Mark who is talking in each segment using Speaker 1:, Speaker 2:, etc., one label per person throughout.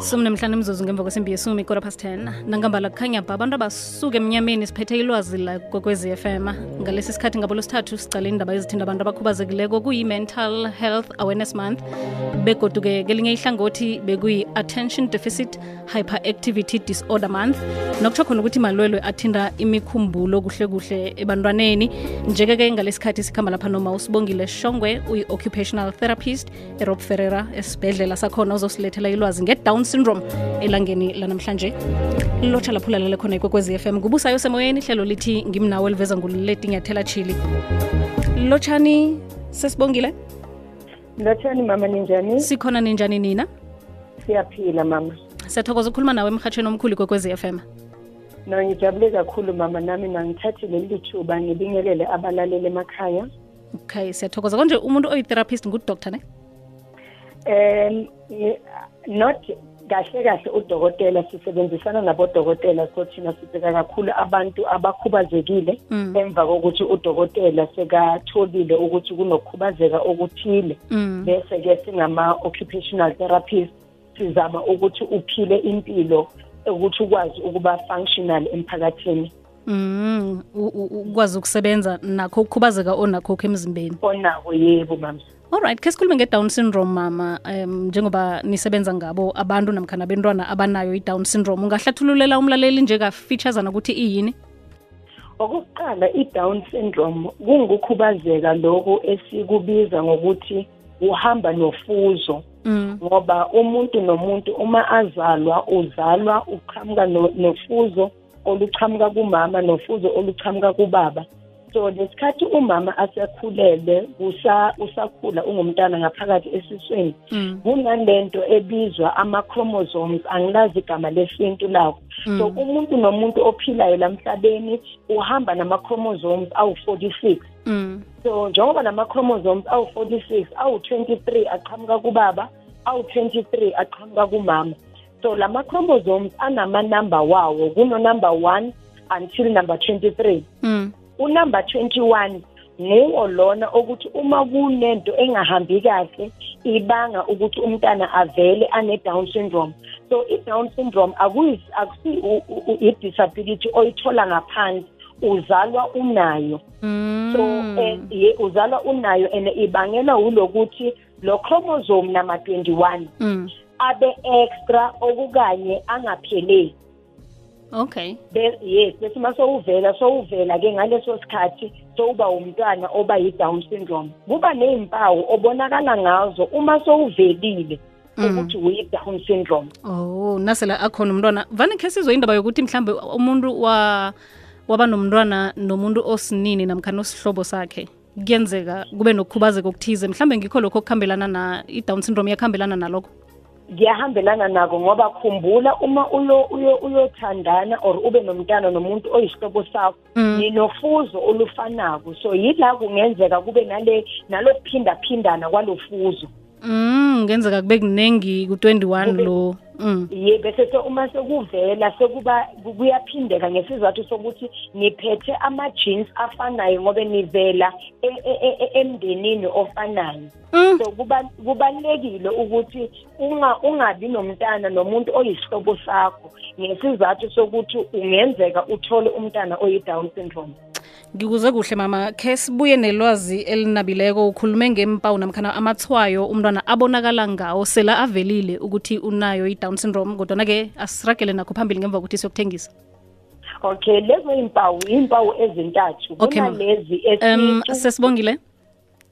Speaker 1: somnemhlanu imzuzu ngemva kwesimbi yesumi ikora past 10 nangambala kukhanya ba abantu abasuke emnyameni siphethe ilwazi la kokwezi fm ngalesi sikhathi ngabo losithathu sicale indaba ezithinda abantu abakhubazekileko kuyi-mental health awareness month. Begoduke kelinye ihlangothi bekuyi-attention deficit hyperactivity disorder month. Nokutsho khona ukuthi malwelwe athinda imikhumbulo kuhle kuhle ebantwaneni. Njeke-ke ngalesikhathi sikhamba lapha noma usibongile shongwe uyi-occupational therapist erob ferrera esibhedlela sakhona uzosilethela ilwazi nge-down syndrome elangeni lanamhlanje. Lotsha laphulalele khona ikwekwezi FM kubusayo semoyeni ihlelo lithi ngimnawo eliveza ngiyathela chili. Lotshani sesibongile?
Speaker 2: Lotshani mama ninjani?
Speaker 1: Sikhona ninjani nina?
Speaker 2: Siyaphila mama.
Speaker 1: Siyathokoza ukukhuluma nawe emhatshweni omkhulu kwekwezi FM
Speaker 2: no ngijabule kakhulu mama nami nangithathe leli thuba ngibingelele abalaleli emakhaya.
Speaker 1: Okay siyathokoza. Konje umuntu oyi-therapist ngudoctor ne
Speaker 2: um not kahle kahle udokotela sisebenzisana nabodokotela so thina sibheka kakhulu abantu abakhubazekile
Speaker 1: Mm.
Speaker 2: emva kokuthi udokotela sekatholile ukuthi kunokukhubazeka okuthile
Speaker 1: Mm.
Speaker 2: bese-ke singama-occupational therapist sizama ukuthi uphile impilo ukuthi ukwazi ukuba functional emphakathini
Speaker 1: Mm, ukwazi ukusebenza nakho ukukhubazeka onakho emzimbeni
Speaker 2: onako yebo mama
Speaker 1: alright khe sikhulume nge-down syndrome mama um njengoba nisebenza ngabo abantu namkhana bentwana abanayo i-down syndrome. Ungahlathululela umlaleli njengafeaturesana ukuthi iyini?
Speaker 2: Okokuqala i-down syndrome kungukukhubazeka lokhu esikubiza ngokuthi uhamba nofuzo.
Speaker 1: Mm.
Speaker 2: ngoba umuntu nomuntu uma azalwa uzalwa uqhamuka no- nofuzo oluqhamuka kumama nofuzo oluqhamuka kubaba. So lesikhathi umama asekhulele usa- usakhula ungumntana ngaphakathi esiswini
Speaker 1: Mm.
Speaker 2: kunalento ebizwa ama-chromosomes angilazi igama lesintu lawo so umuntu nomuntu ophilayo lamhlabeni uhamba nama-chromosomes awu-46
Speaker 1: Mm.
Speaker 2: so njengoba nama-chromosomes awu-46 awu-23 aqhamuka kubaba awu-23 aqhamuka kumama so la ma-chromosomes anamanamba wawo kuno-number one until number 23
Speaker 1: Mm.
Speaker 2: Unumber 21 nguwo lona ukuthi uma kunento engahambi kahle ibanga ukuthi umntana avele ane-down syndrome so i-down syndrome akusi i-disability oyithola ngaphansi uzalwa unayo
Speaker 1: Mm.
Speaker 2: so eh, ye- uzalwa unayo and ibangelwa ulokuthi lo chromosome nama 21
Speaker 1: Mm.
Speaker 2: abe extra okukanye angapheleli
Speaker 1: okay.
Speaker 2: Be- yes bese uma sowuvela sowuvela ke ngaleso sikhathi sowuba umntwana oba yi-down syndrome. Kuba ney'mpawu obonakala ngazo uma sowuvelile ukuthi uyi-down syndrome.
Speaker 1: Oh nasela akhona umntwana. Vane khe sizwe indaba yokuthi mhlambe umuntu wa waba nomntwana nomuntu osinini namkhana osihlobo sakhe kuyenzeka kube nokukhubazeka okuthize. Mhlambe ngikho lokho okuhambelana na i-down syndrome iyakuhambelana nalokho
Speaker 2: ngiyahambelana nako ngoba khumbula uma uyo uyo uyothandana or ube nomntana nomuntu oyisihlobo sakho
Speaker 1: Mm.
Speaker 2: ninofuzo olufanako so yila kungenzeka kube nale nalokuphindaphindana kwalofuzo
Speaker 1: mm kungenzeka kube kunengi ku-21
Speaker 2: Kube-
Speaker 1: lo mm.
Speaker 2: Ye bese se uma sekuvela sekuba kuyaphindeka ngesizathu sokuthi niphethe ama-genes afanayo ngobe nivela e- e- e- emndenini ofanayo.
Speaker 1: Mm.
Speaker 2: so kuba- kubalulekile ukuthi unga- ungabi nomntana nomuntu oyisihlobo sakho ngesizathu sokuthi ungenzeka uthole umntana oyi-down syndrome.
Speaker 1: Ngikuze kuhle mama. Khe sibuye nelwazi elinabileko. Ukhulume ngempawu namkhana amathwayo umntwana abonakala ngawo sela avelile ukuthi unayo i-down syndrome kodwana-ke asiragele nakho phambili ngemva kokuthi siyokuthengisa.
Speaker 2: Okay lezo impawu impawu ezintathu.
Speaker 1: Okay,
Speaker 2: kunalezi
Speaker 1: um sesibongile?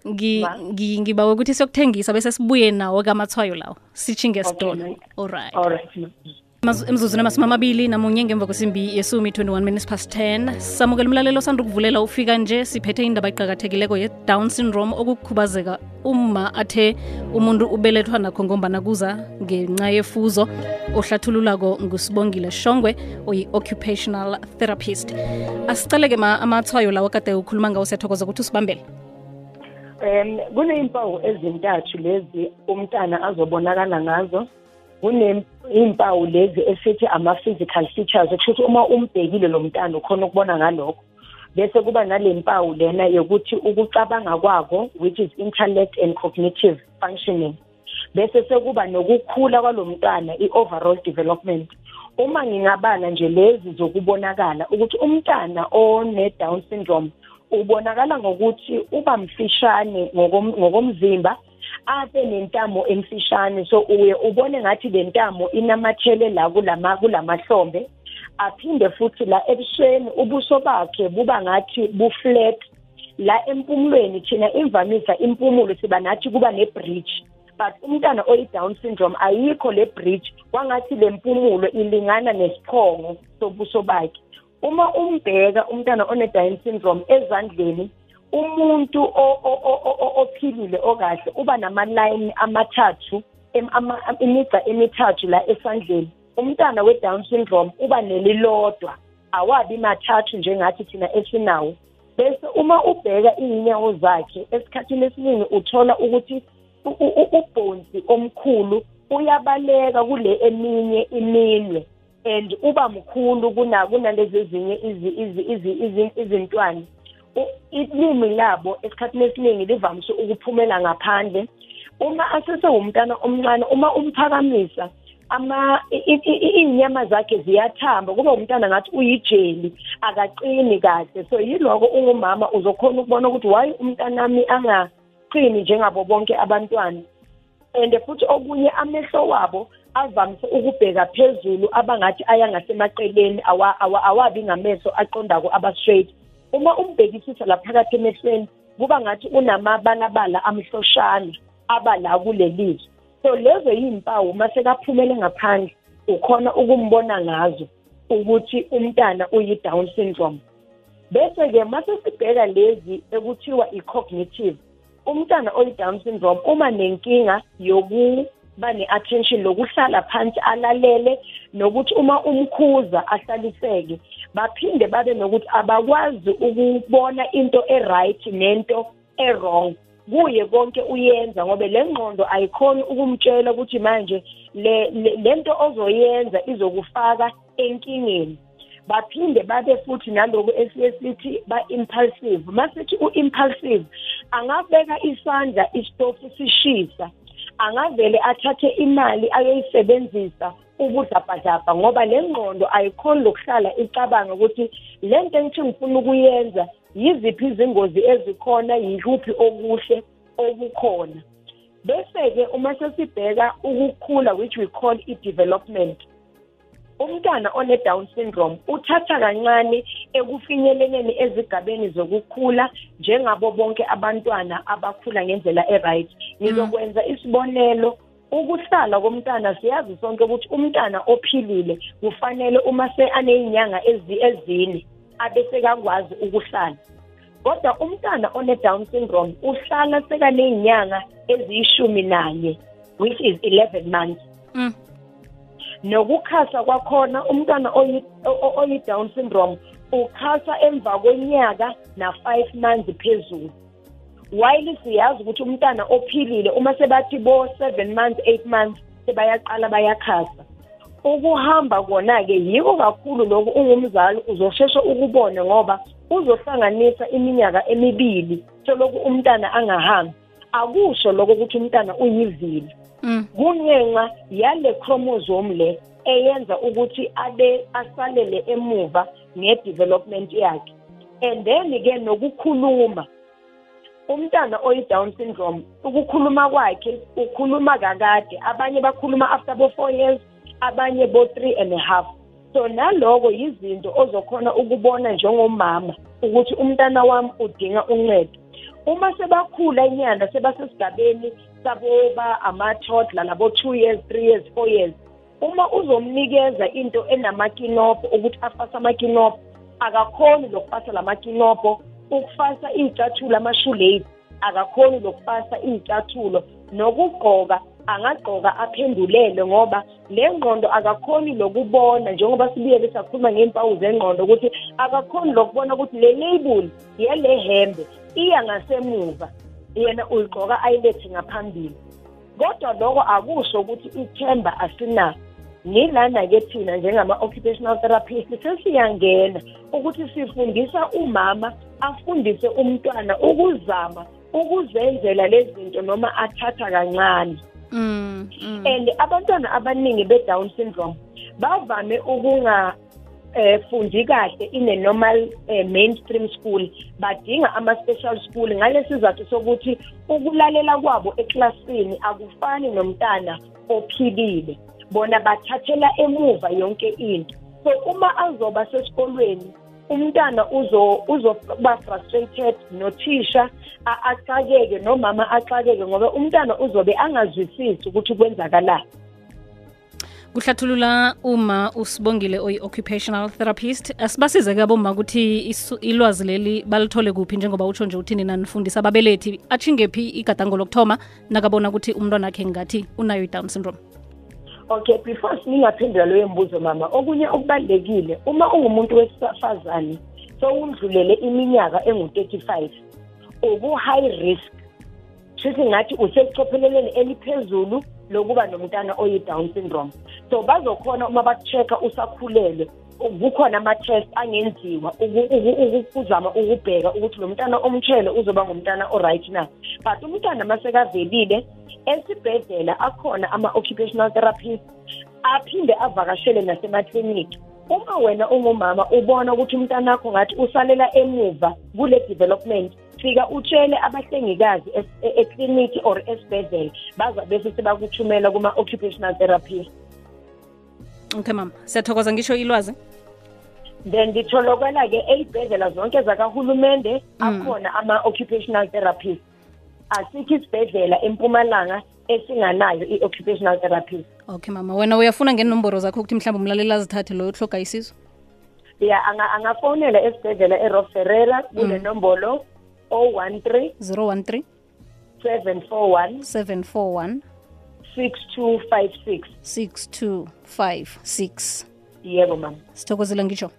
Speaker 1: Ngibawe ukuthi siyokuthengisa bese sibuye nawo kamathwayo lawo. Sitshinge esitolo.
Speaker 2: Okay,
Speaker 1: all
Speaker 2: right, all
Speaker 1: Mazu- emzuzwini amasumi amabili namunye ngemva kwesimbi yesumi 21 minutes past 10 samukela umlalelo osanda ukuvulela ufika nje siphethe indaba eqakathekileko ye-down syndrome okukhubazeka uma athe umuntu ubelethwa nakho ngombana kuza ngenxa yefuzo ohlathululako ngusibongile shongwe oyi-occupational therapist. Asicaleke ma amathwayo lawo kade ukhuluma ngawo siyathokoza ukuthi usibambele.
Speaker 2: Um kuneyimpawu ezintathu lezi umntana azobonakala ngazo kuneyimpawu lezi esithi ama-physical features kusho ukuthi uma umbhekile lo mntana ukhona ukubona ngalokho. Bese kuba nale mpawu lena yokuthi ukucabanga kwako which is intellect and cognitive functioning. Bese sekuba nokukhula kwalomntwana i-overall development. Uma ngingabala nje lezi zokubonakala ukuthi umntana one-down syndrome ubonakala ngokuthi uba mfishane ngokomzimba abe nentamo emfishane. So uye ubone ngathi le ntamo inamathele la kulama kulamahlombe. Aphinde futhi la ebusweni ubuso bakhe buba ngathi buflat. La empumulweni thina imvamisa impumulo siba nathi kuba ne-bridge but umntana oyi-down syndrome ayikho le bridge kwangathi le mpumulo ilingana nesiphongo sobuso bakhe. Uma umbheka umntana one-down syndrome ezandleni umuntu ophilile okahle uba namalayini amathathu imigca emithathu la esandleni. Umntana we-down syndrome uba nelilodwa awabi mathathu njengathi thina esinawo. Bese uma ubheka iy'nyawo zakhe esikhathini esiningi uthola ukuthi ubhonsi omkhulu uyabaleka kule eminye iminwe and uba mkhulu kunalezi ezinye izintwana ilimi labo esikhathini esiningi livamise ukuphumela ngaphandle. Uma asesewumntana omncane uma umphakamisa ama inyama zakhe ziyathamba. Kuba umntana ngathi uyijeli akaqini kahle. So yiloko ungumama uzokhona ukubona ukuthi why umntanami angaqini njengabo bonke abantwana? And futhi okunye amehlo wabo avamise ukubheka phezulu abangathi aya ngasemaceleni awabi ngamehlo aqondako aba-straight. Uma umbhekisisa laphakathi emehlweni kuba ngathi unamabalabala amhloshana aba la kulelizwe so lezo yimpawu mase kaphumele ngaphandle ukhona ukumbona ngazo ukuthi umntana uyi-down syndrome. Bese-ke mase sibheka lezi ekuthiwa i-cognitive umntana oyi-down syndrome uma nenkinga yokuba ne-attention lokuhlala phansi alalele nokuthi uma umkhuza ahlaliseke baphinde babe nokuthi abakwazi ukubona into e-right nento e-wrong. Kuye konke uyenza ngoba le ngqondo ayikhoni ukumtshela ukuthi manje le lento ozoyenza izokufaka enkingeni. Baphinde babe futhi naloku esiyesithi ba-impulsive. Masithi u-impulsive angabeka isandla isitofu sishisa. Angavele athathe imali ayoyisebenzisa ubudlabhadlabha ngoba le ngqondo ayikhoni lokuhlala icabanga ukuthi le nto engithi ngifuna ukuyenza yiziphi izingozi ezikhona yikuphi okuhle okukhona. Bese-ke uma sesibheka ukukhula which we call i-development umntwana one-down syndrome uthatha kancane ekufinyeleleni ezigabeni zokukhula njengabo bonke abantwana abakhula ngendlela e-right. Ngizokwenza isibonelo ukuhlala komntana. Siyazi sonke ukuthi umntana ophilile kufanele uma se aney'nyanga ezine abesekakwazi ukuhlala. Kodwa umntana one-down syndrome uhlala sekaney'nyanga eziyishumi nanye which is 11 months. Mm. Nokukhasa kwakhona umntwana oyi-down syndrome ukhasa emva kwenyaka na-five months phezulu. While siyazi ukuthi umntana ophilile uma sebathi bo-seven months eight months sebayaqala bayakhasa. Ukuhamba kona-ke yiko kakhulu lokhu ungumzali uzosheshe ukubone ngoba uzohlanganisa iminyaka emibili seloku umntana angahambi. Akusho lokho ukuthi umntana uyivili mm. Kungenxa yale chromosome le eyenza ukuthi abe asalele emuva nge-development yakhe. And then-ke nokukhuluma. Umntana oyi-down syndrome ukukhuluma kwakhe ukhuluma kakade. Abanye bakhuluma after bo-four years abanye bo-three and a half. So naloko yizinto ozokhona ukubona njengomama ukuthi umntana wami udinga uncedo. Uma sebakhula inyanda sebasesigabeni saboba ama-toddler labo-two years three years four years uma uzomnikeza into enamakinopho ukuthi afase amakinopho akakhoni lokufasa la makinopho ukufasa iy'cathulo ama-shoelace akakhoni lokufasa iy'cathulo nokugqoka angagqoka aphendulele ngoba le ngqondo akakhoni lokubona njengoba sibiyeke sakhuluma ngey'mpawu zengqondo ukuthi akakhoni lokubona ukuthi le label yele hembe iya ngasemuva. Yena uyigqoka ayilethe ngaphambili. Kodwa lokho akusho ukuthi ithemba asinalo nilana-ke thina njengama-occupational therapist sesiyangena ukuthi sifundisa umama afundise umntwana ukuzama ukuzenzela lezi zinto noma athatha kancane.
Speaker 1: Mm, mm.
Speaker 2: and abantwana abaningi be-down syndrome bavame ukunga eh fundi kahle in a normal eh, mainstream school. Badinga ama-special school ngalesizathu sokuthi ukulalela kwabo eklasini akufani nomntana ophilile. Bona bathathela emuva yonke into. So uma azoba sesikolweni umntana uzo uzoba frustrated nothisha axakeke nomama axakeke ngoba umntana uzobe angazwisisi ukuthi kwenzakala
Speaker 1: kuhlathulula uma usibongile oyi-occupational therapist. Asibasize-ke aboma ukuthi ilwazi leli balithole kuphi njengoba utsho nje uthini nanifundisa ababelethi atshingephi igadango lokuthoma? Nakabona ukuthi umntwana akhe ngathi unayo i-down syndrome
Speaker 2: okay before singaphendula leyo mbuzo mama okunye okubalulekile uma ungumuntu wesifazane sowundlulele iminyaka engu-35 uku-high risk shuthi ngathi usekucopheleleni eliphezulu lokuba nomntana oyi-down syndrome. So bazokhona uma baku-check-a usakhulelwe. Kukhona ama-test angenziwa uku- uku- uku- uzama ukubheka ukuthi lo mntana omtshele uzoba ngumntana o-right na but umntwana masekavelile esibhedlela akhona ama-occupational therapist aphinde avakashele nasemakliniki uma wena ungumama ubona ukuthi umntana wakho ngathi usalela emuva kule development fika utshele abahlengikazi es- e- ekliniki or esibhedlela baza bese sebakuthumela kuma-occupational therapist
Speaker 1: okay mama. Siyathokoza ngisho ilwazi?
Speaker 2: Then ngitholokela-ke ey'bhedlela zonke zakahulumende akhona ama-occupational therapist asikho isibhedlela empumalanga esinganayo i-occupational therapist
Speaker 1: okay mama. Wena uyafuna ngenomboro zakho ukuthi mhlawumbe umlaleli azithathe loyo hloga isizo
Speaker 2: ya anga- angafonela esibhedlela erof ferrera kule nombolo 013
Speaker 1: 013
Speaker 2: 741
Speaker 1: 741
Speaker 2: 6256
Speaker 1: 6256
Speaker 2: yebo mama
Speaker 1: sithokozile ngisho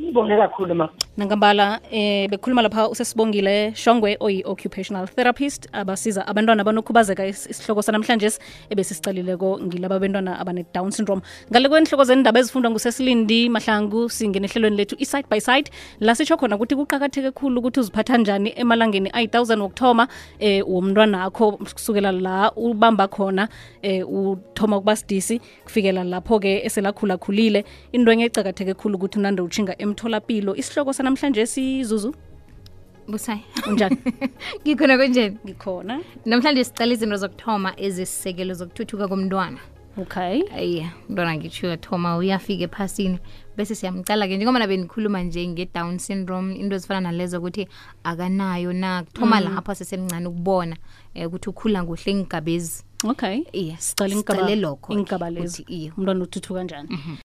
Speaker 2: ngibonge kakhulu ma
Speaker 1: nangambala eh bekhuluma lapha usesibongile shongwe oyi-occupational therapist abasiza abantwana abanokhubazeka isihloko sanamhlanje ebesisicalileko ngilaba bentwana abane-down syndrome. Ngale kwenhloko zendaba ezifundwa ngusesilindi mahlangu singene ehlelweni lethu i-side by side. La sitsho khona ukuthi kuqakatheke khulu ukuthi uziphatha njani emalangeni ayi-1000 wokuthoma eh womntwana akho kusukela la ubamba khona eh uthoma ukuba sidisi kufikela lapho-ke eselakhulakhulile. Into enye ecakatheke khulu ukuthi unande utshinga emtholapilo isihloko sanamhlanje sizuzu?
Speaker 3: Busayi
Speaker 1: unjani?
Speaker 3: Ngikhona kunjeni
Speaker 1: ngikhona.
Speaker 3: Namhlanje sicala izinto zokuthoma ezisisekelo zokuthuthuka komntwana.
Speaker 1: Okay.
Speaker 3: Ye umntwana ngitsho uyathoma uyafika ephasini. Bese siyamcala-ke njengoba benikhuluma nje nge-down syndrome into ezifana nalezo ukuthi akanayo na kuthoma lapho sesemncane ukubona um ukuthi ukhula kuhle engigabezi
Speaker 1: okay. Sicala
Speaker 3: sicale iye.
Speaker 1: Umntwana uthuthuka kanjani